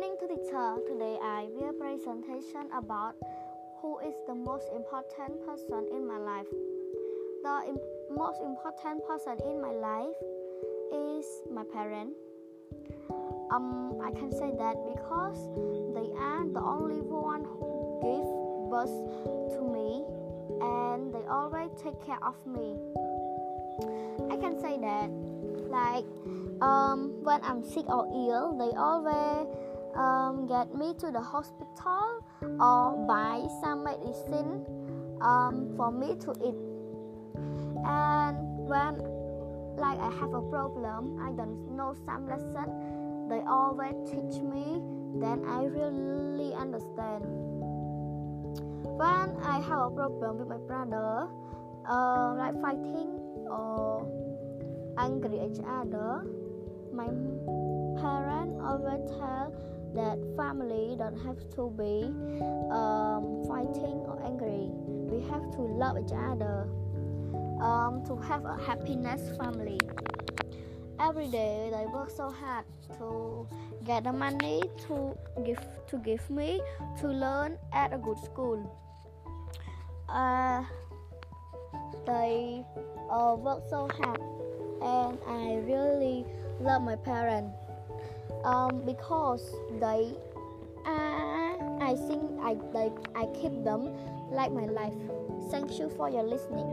to teacher. Today I will presentation about who is the most important person in my life. The most important person in my life is my parent. Um, I can say that because they are the only one who give birth to me and they always take care of me. I can say that like um, when I'm sick or ill, they always um, get me to the hospital or buy some medicine um, for me to eat. And when like I have a problem, I don't know some lesson, they always teach me. Then I really understand. When I have a problem with my brother, uh, like fighting or angry each other, my parents always tell that family don't have to be um, fighting or angry. We have to love each other um, to have a happiness family. Every day they work so hard to get the money to give to give me to learn at a good school. Uh, they uh, work so hard and I really love my parents um, because they uh, I think I they, I keep them like my life. Thank you for your listening.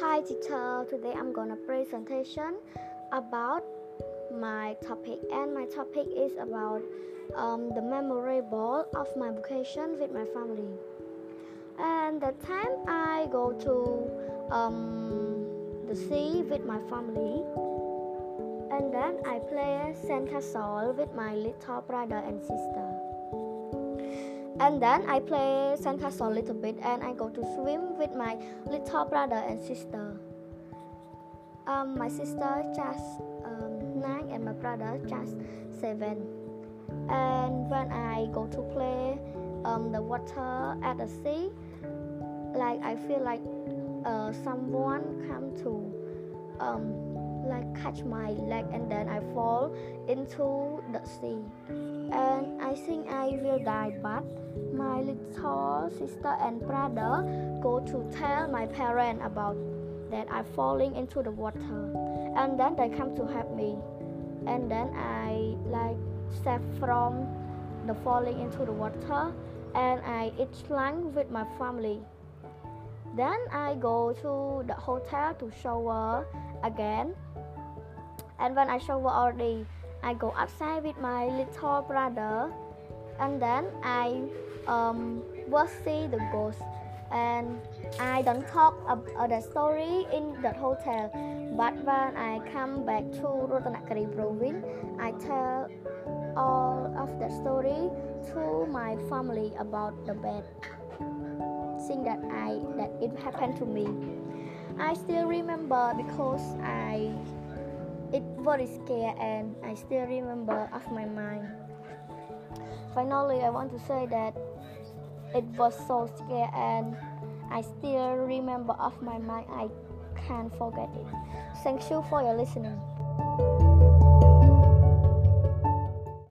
Hi teacher, today I'm gonna presentation about my topic and my topic is about um, the memorable of my vacation with my family. And the time I go to um, the sea with my family and then I play sandcastle with my little brother and sister and then I play sandcastle a little bit and I go to swim with my little brother and sister. Um, my sister just and my brother just seven. And when I go to play um, the water at the sea, like I feel like uh, someone come to um, like catch my leg and then I fall into the sea. And I think I will die, but my little sister and brother go to tell my parents about that I'm falling into the water. And then they come to help me. And then I like step from the falling into the water and I eat lunch with my family. Then I go to the hotel to shower again and when I shower already, I go outside with my little brother, and then I um, will see the ghost. And I don't talk about uh, the story in the hotel, but when I come back to Ratanakiri province, I tell all of the story to my family about the bad thing that I that it happened to me. I still remember because I it very scary and I still remember of my mind. Finally, I want to say that it was so scary and I still remember off my mind. I can't forget it. Thank you for your listening.